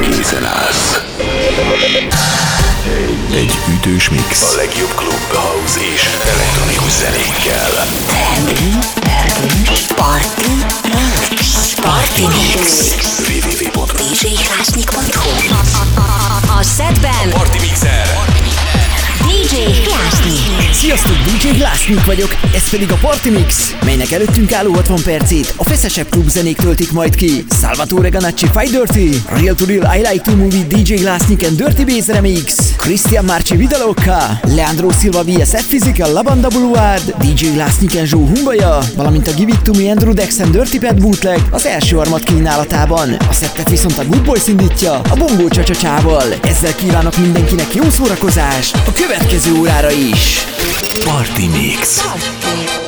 készen állsz. Egy ütős mix. A legjobb klub, house és elektronikus zenékkel. Party Mix. Party Mix. www.djhlásnyik.hu A setben Party Mixer. DJ Klásnyik. Sziasztok, DJ Glassnik vagyok, ez pedig a Party Mix, melynek előttünk álló 60 percét a feszesebb klubzenék töltik majd ki. Salvatore Ganacci Fight Dirty, Real to Real I Like to Movie DJ Glassnik and Dirty Bass Remix, Christian Marci Vidalocca, Leandro Silva VSF Physical La Banda Boulevard, DJ Glassnik and Joe Humbaja, valamint a Give It To Me Andrew Dex and Dirty Pet Bootleg az első harmad kínálatában. A szettet viszont a Good Boys indítja a Bongo Csacsacsával. Ezzel kívánok mindenkinek jó szórakozást a következő órára is. Party Mix. Bongo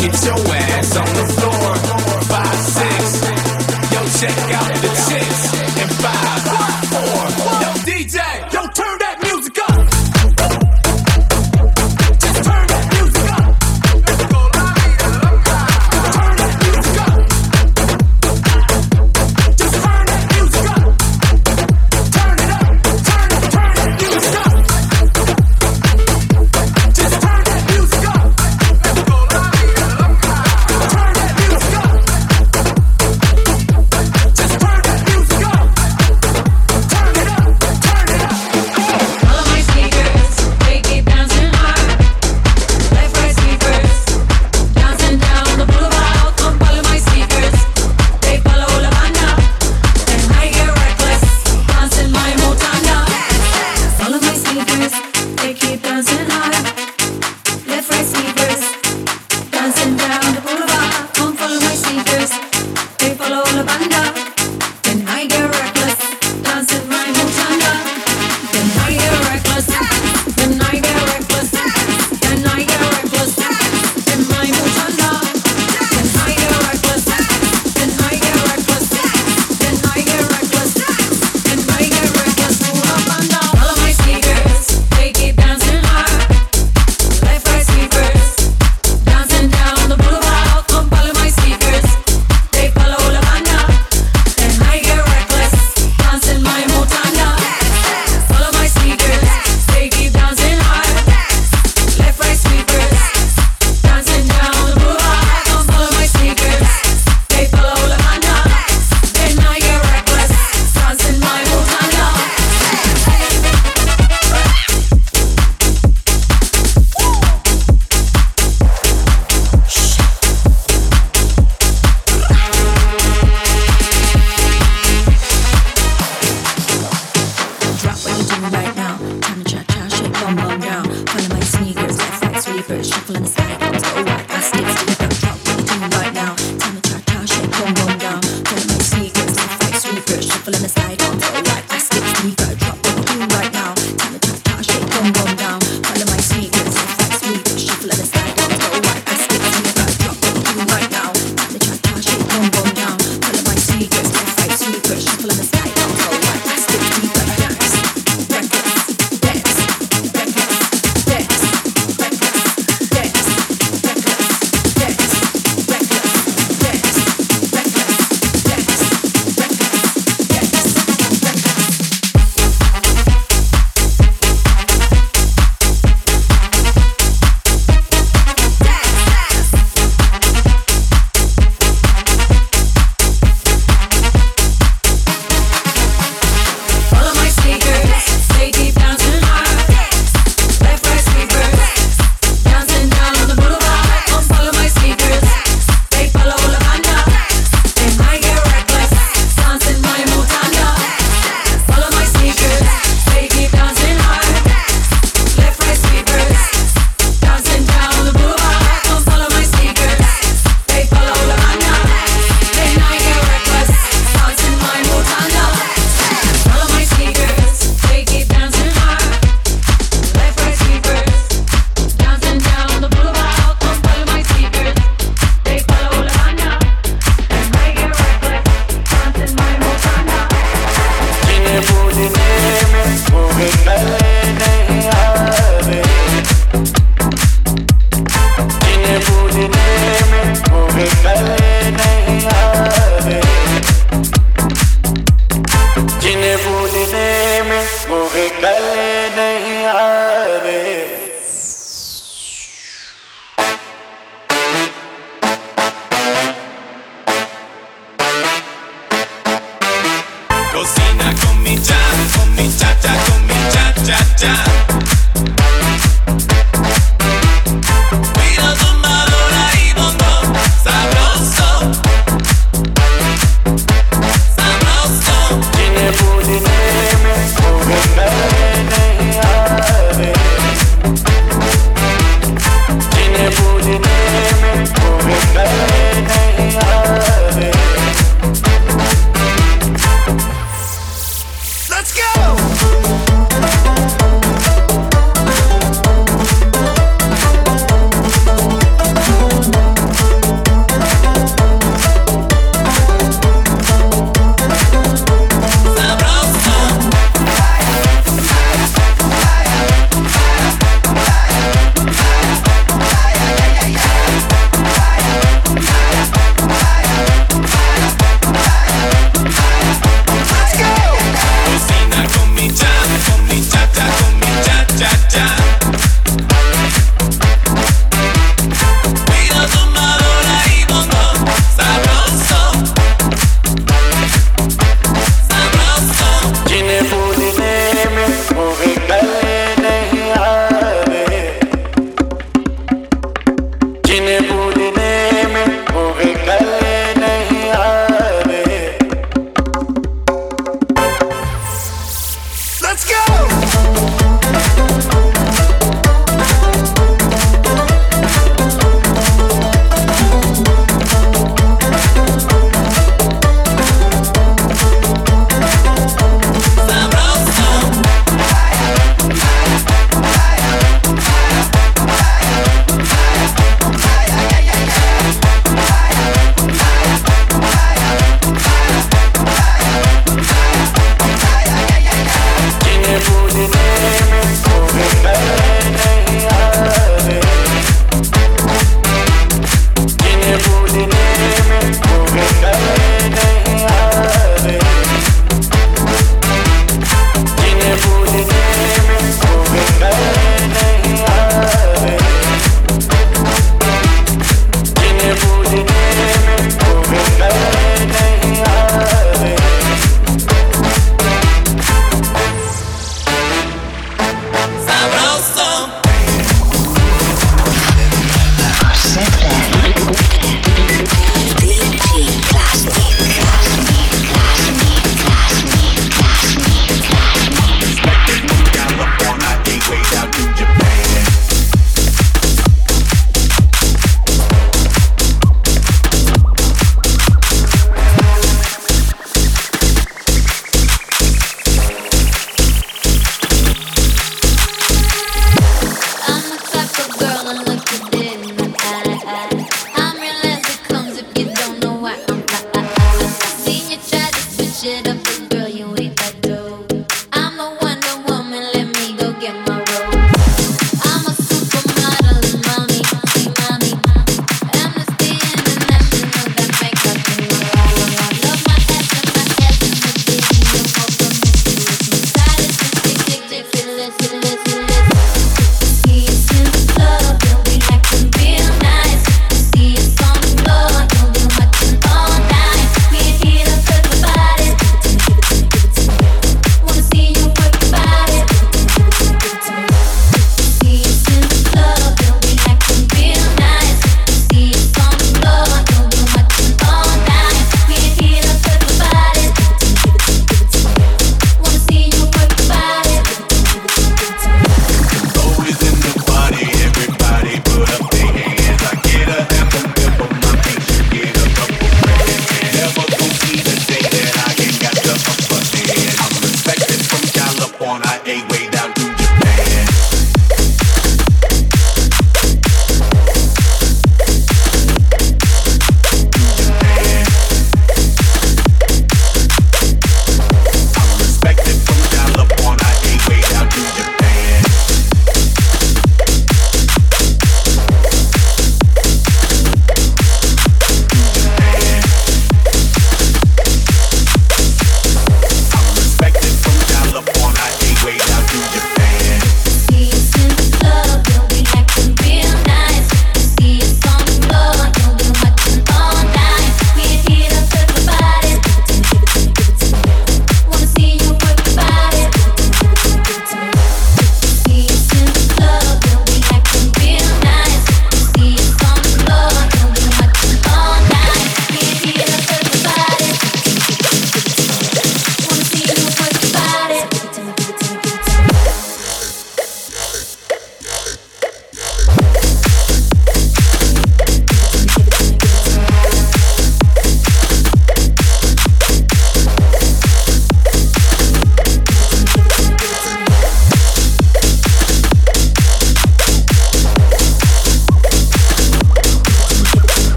Get your ass on the floor.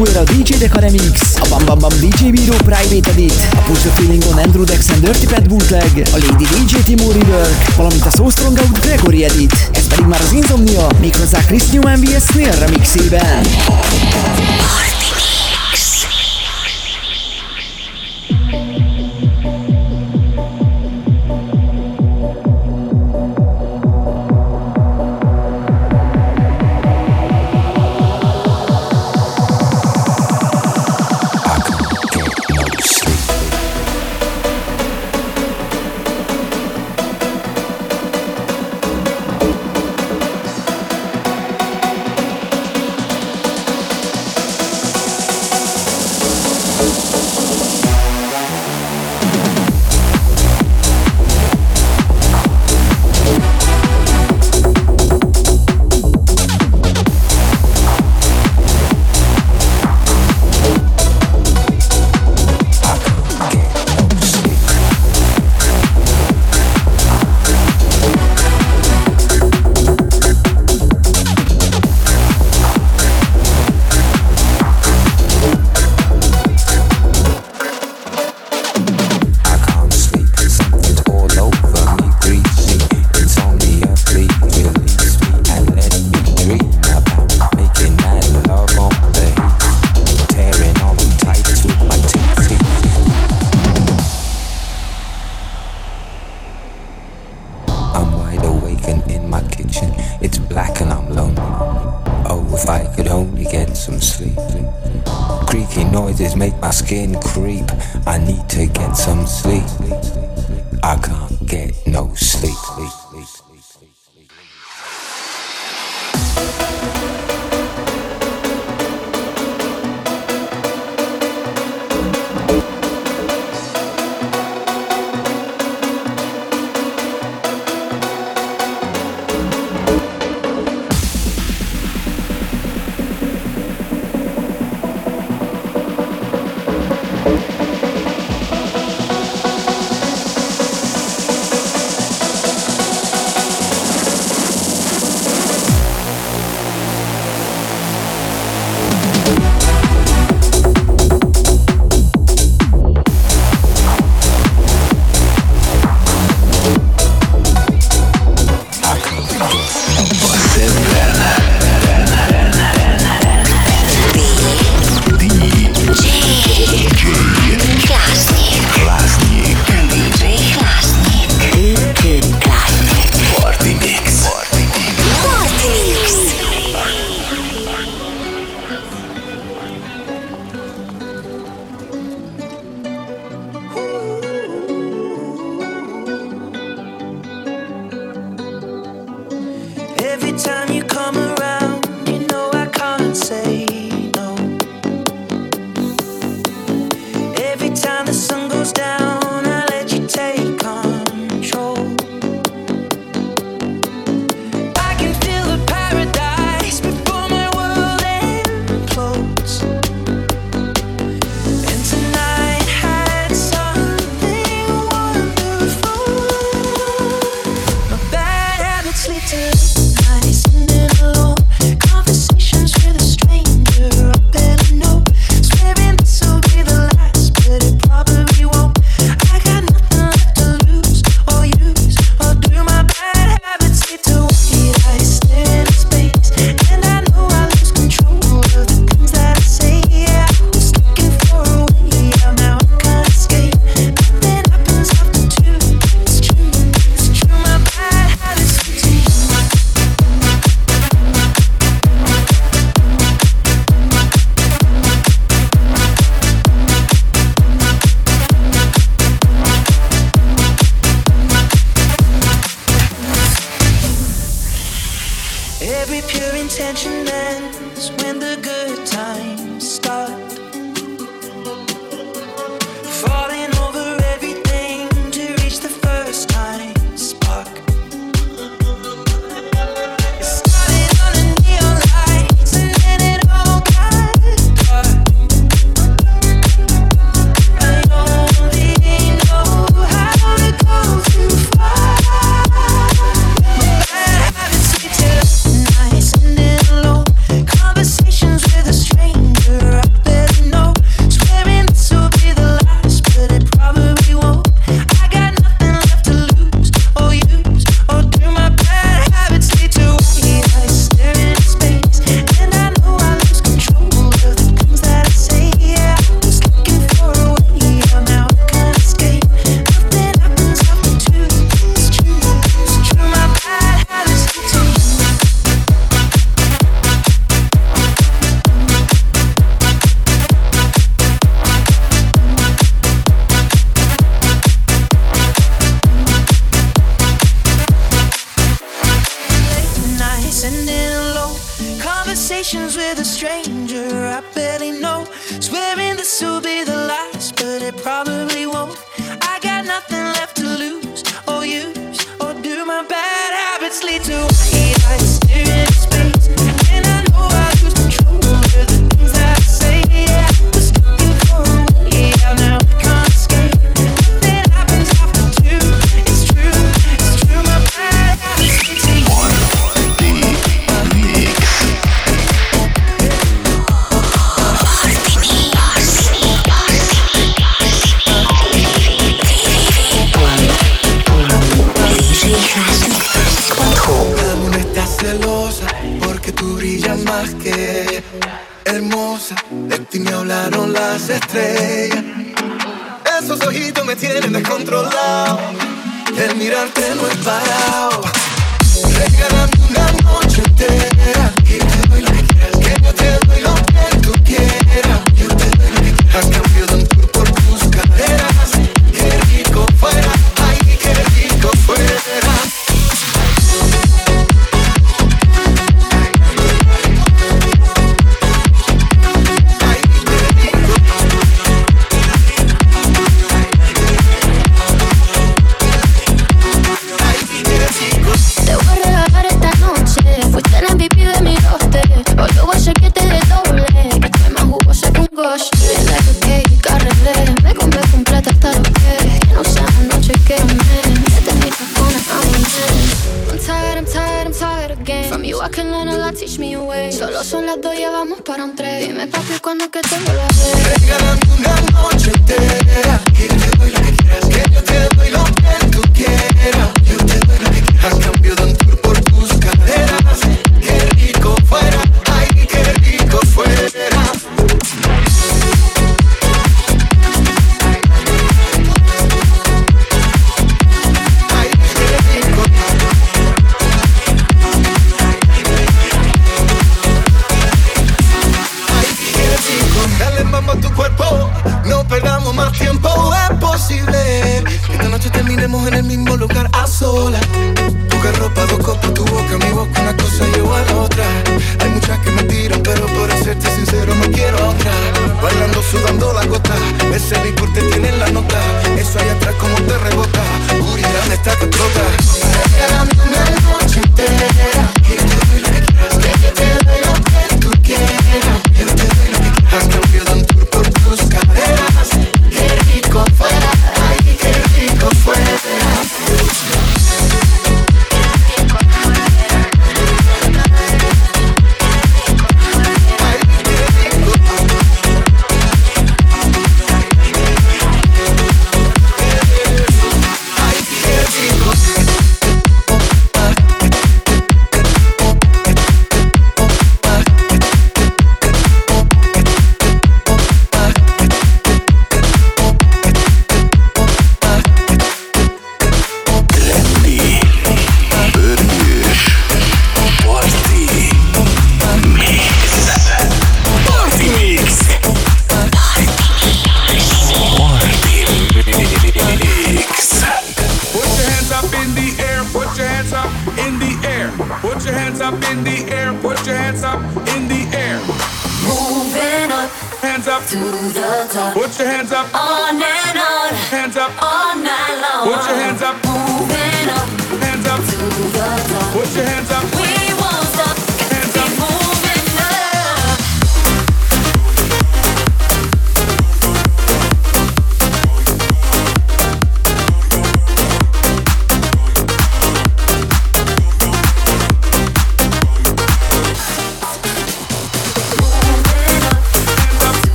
Queerico Fuera DJ Deca Remix, a Bam Bam Bam DJ Biro Private Edit, a Push the Feeling on Andrew Dex and Dirty Pet Bootleg, a Lady DJ Timo Rework, valamint a So Strong Out Gregory Edit. Ez pedig már az Insomnia, méghozzá Chris Newman vs. Snail remixében.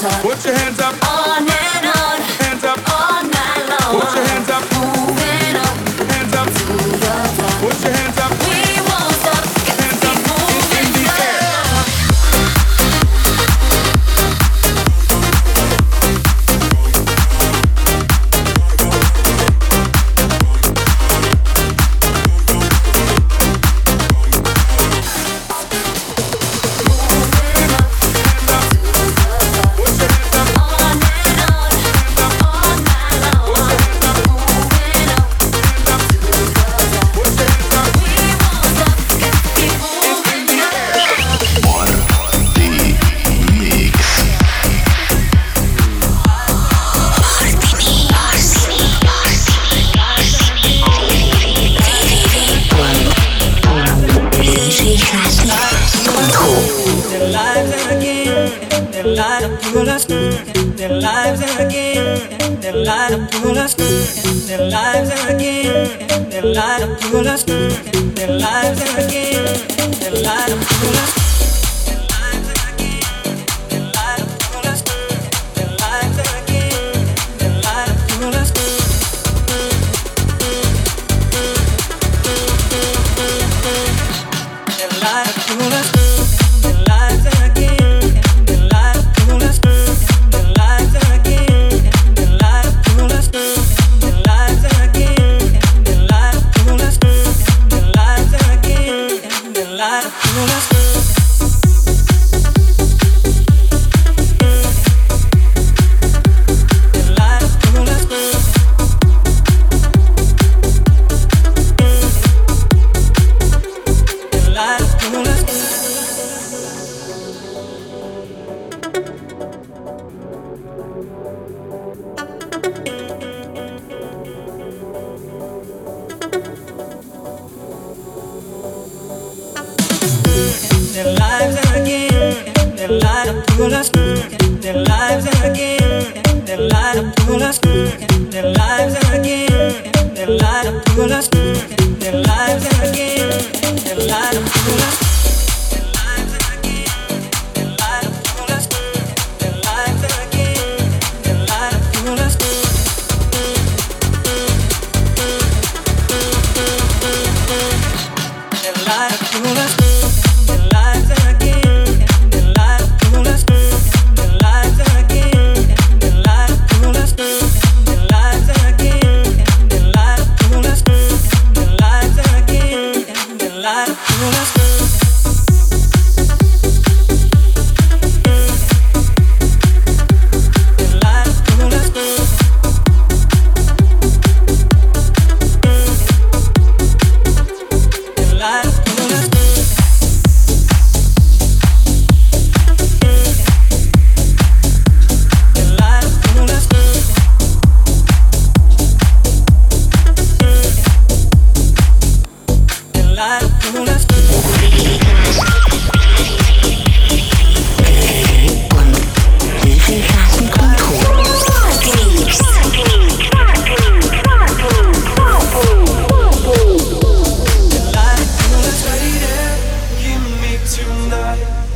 Top. put your hands up,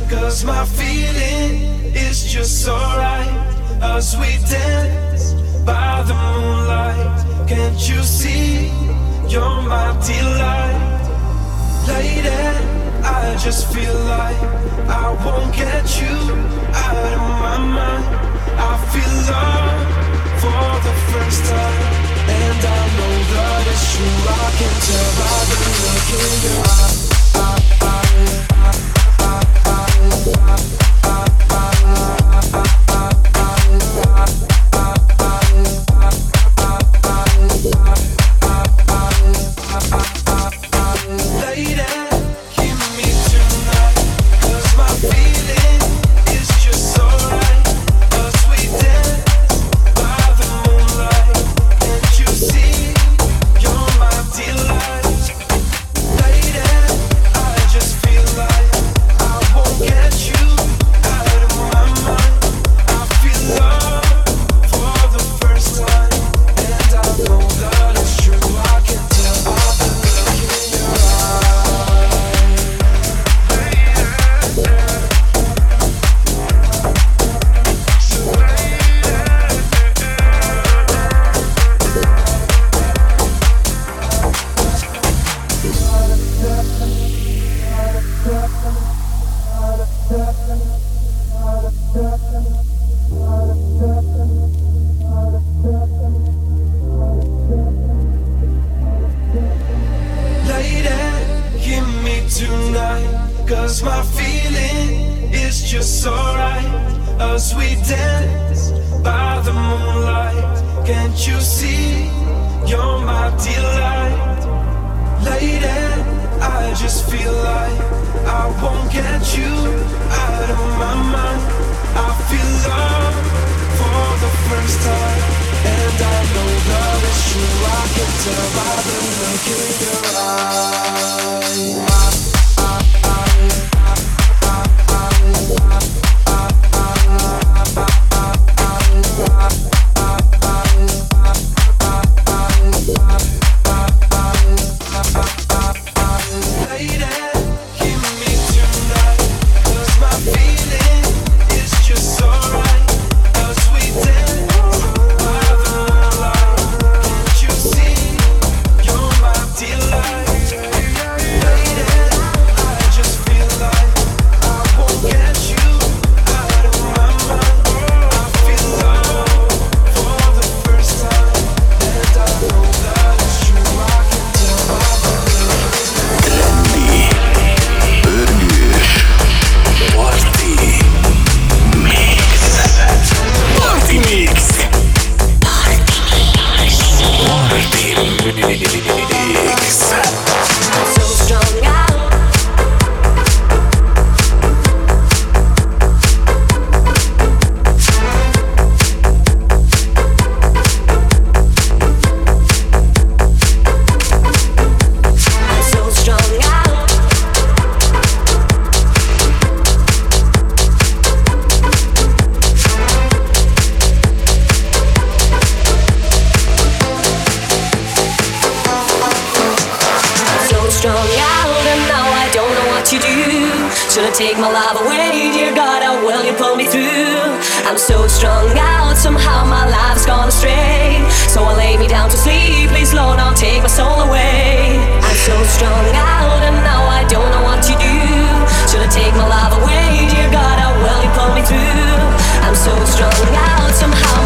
Cause my feeling is just alright as we dance by the moonlight. Can't you see? You're my delight. Lady, I just feel like I won't get you out of my mind. I feel love for the first time. And I know that it's true. I can tell by the look in your eye love I won't get you out of my mind. I feel love for the first time, and I know true. I can tell by the look in your eyes. Love away, dear God, how well you pulled me through. I'm so strung out, somehow my life's gone astray. So I lay me down to sleep, please Lord, don't take my soul away. I'm so strung out, and now I don't know what to do. Should've take my love away, dear God, how well you pulled me through. I'm so strung out, somehow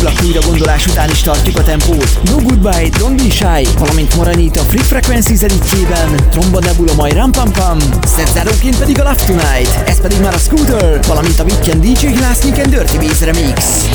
A szívlap újra gondolás után is tartjuk a tempót. No Goodbye, Don't Be Shy, valamint Moranita Free Frequencies editjében, Tromba Nebula majd Ram Pam Pam, szerzáróként pedig a Love Tonight, ez pedig már a Scooter, valamint a Weekend DJ Glassnik and Dirty Bass Remix.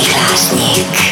Výhlášník.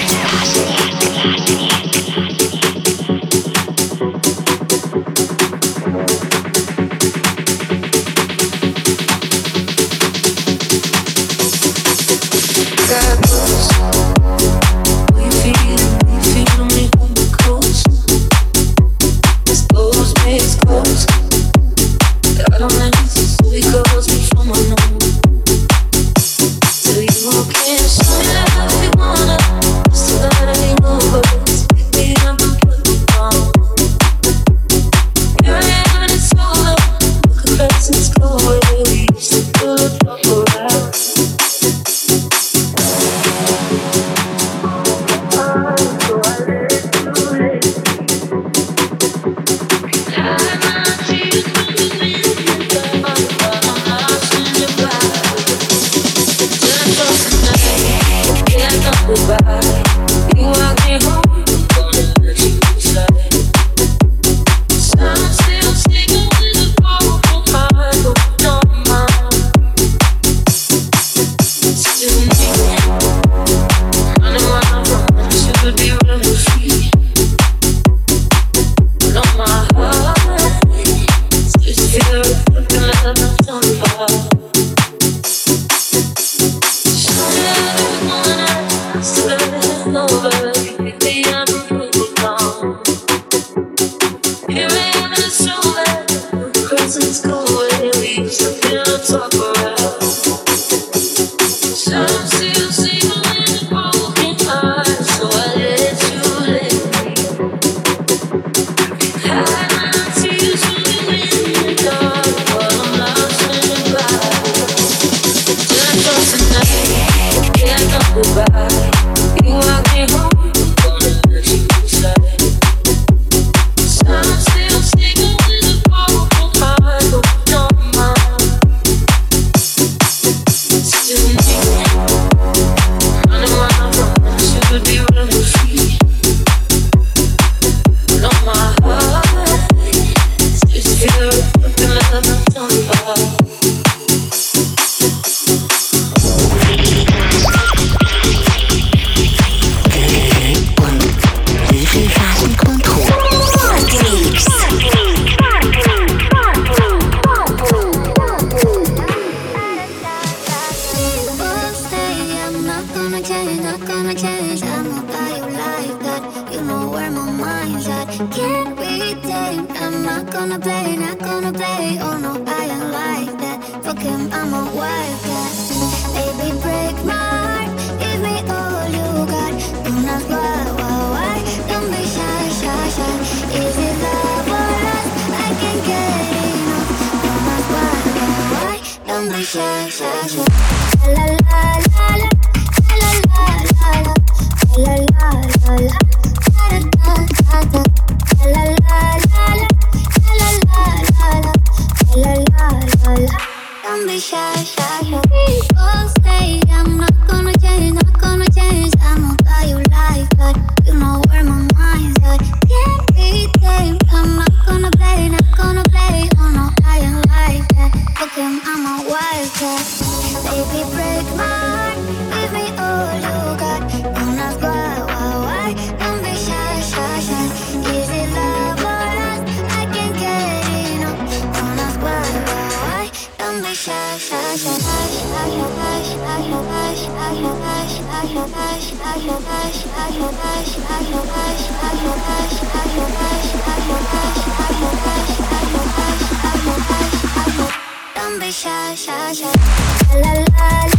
Don't be shy, shy, shy. La la la.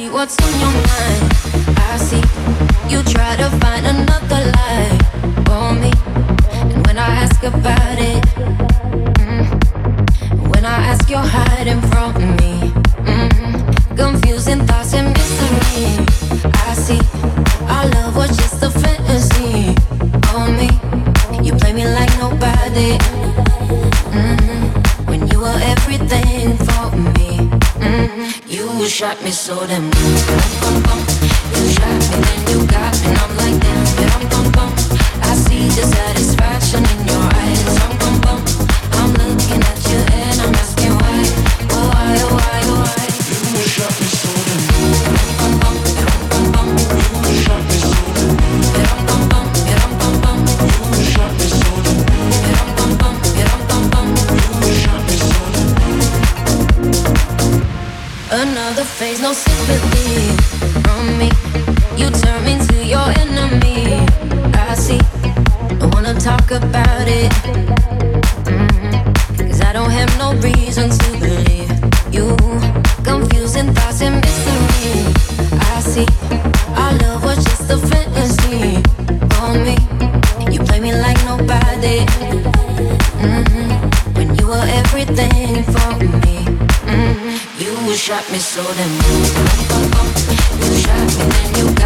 see what's on your mind. I see you try to find another lie for me. And when I ask about it, mm, when I ask, you're hiding from me. Mm, confusing thoughts and mystery. I see our love was just a fantasy for me. You play me like nobody. You shot me so damn good. You shot me, then you got me, and I'm like damn. Bum, bum, bum. I see the side. talk about got me so damn You shot me, then you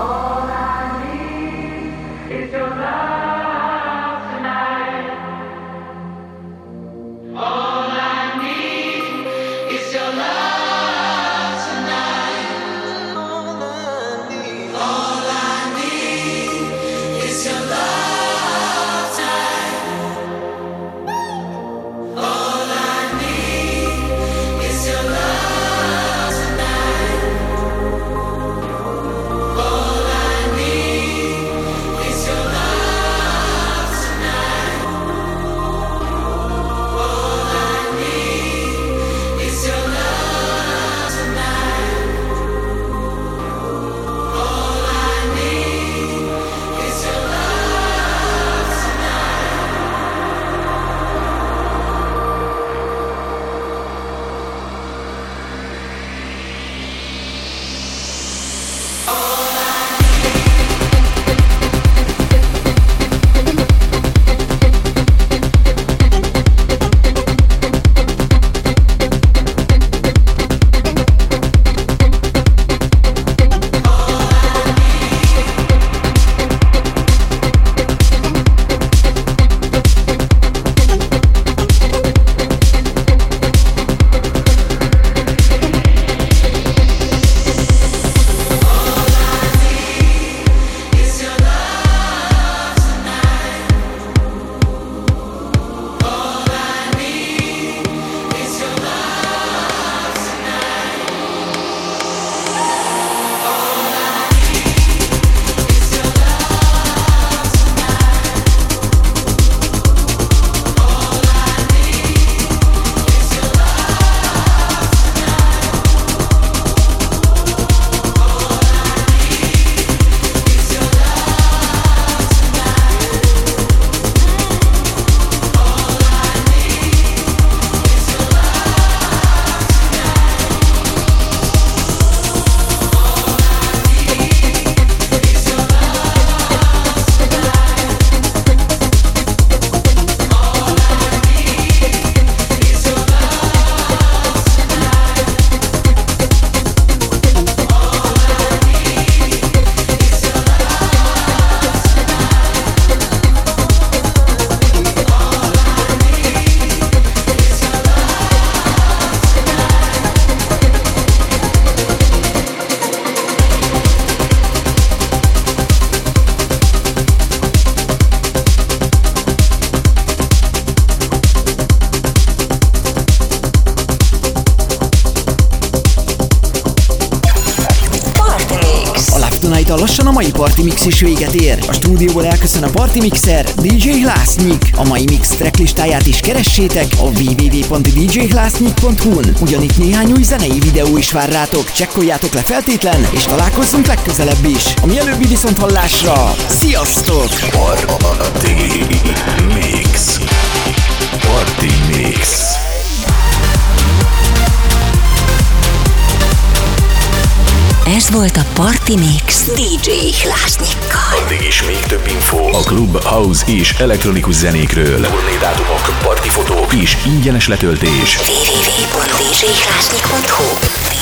어... Party Mix is véget ér. A stúdióból elköszön a Party Mixer, DJ Hlásznyik. A mai mix tracklistáját is keressétek a www.djhlásznyik.hu-n. Ugyanitt néhány új zenei videó is vár rátok. Csekkoljátok le feltétlen, és találkozzunk legközelebb is. A mielőbbi viszont hallásra. Sziasztok! Party Mix. Party Mix. Ez volt a Party Mix DJ Hlásnyikkal. Addig is még több info a klub, house és elektronikus zenékről. Turné dátumok, party fotók és ingyenes letöltés. www.djhlásnyik.hu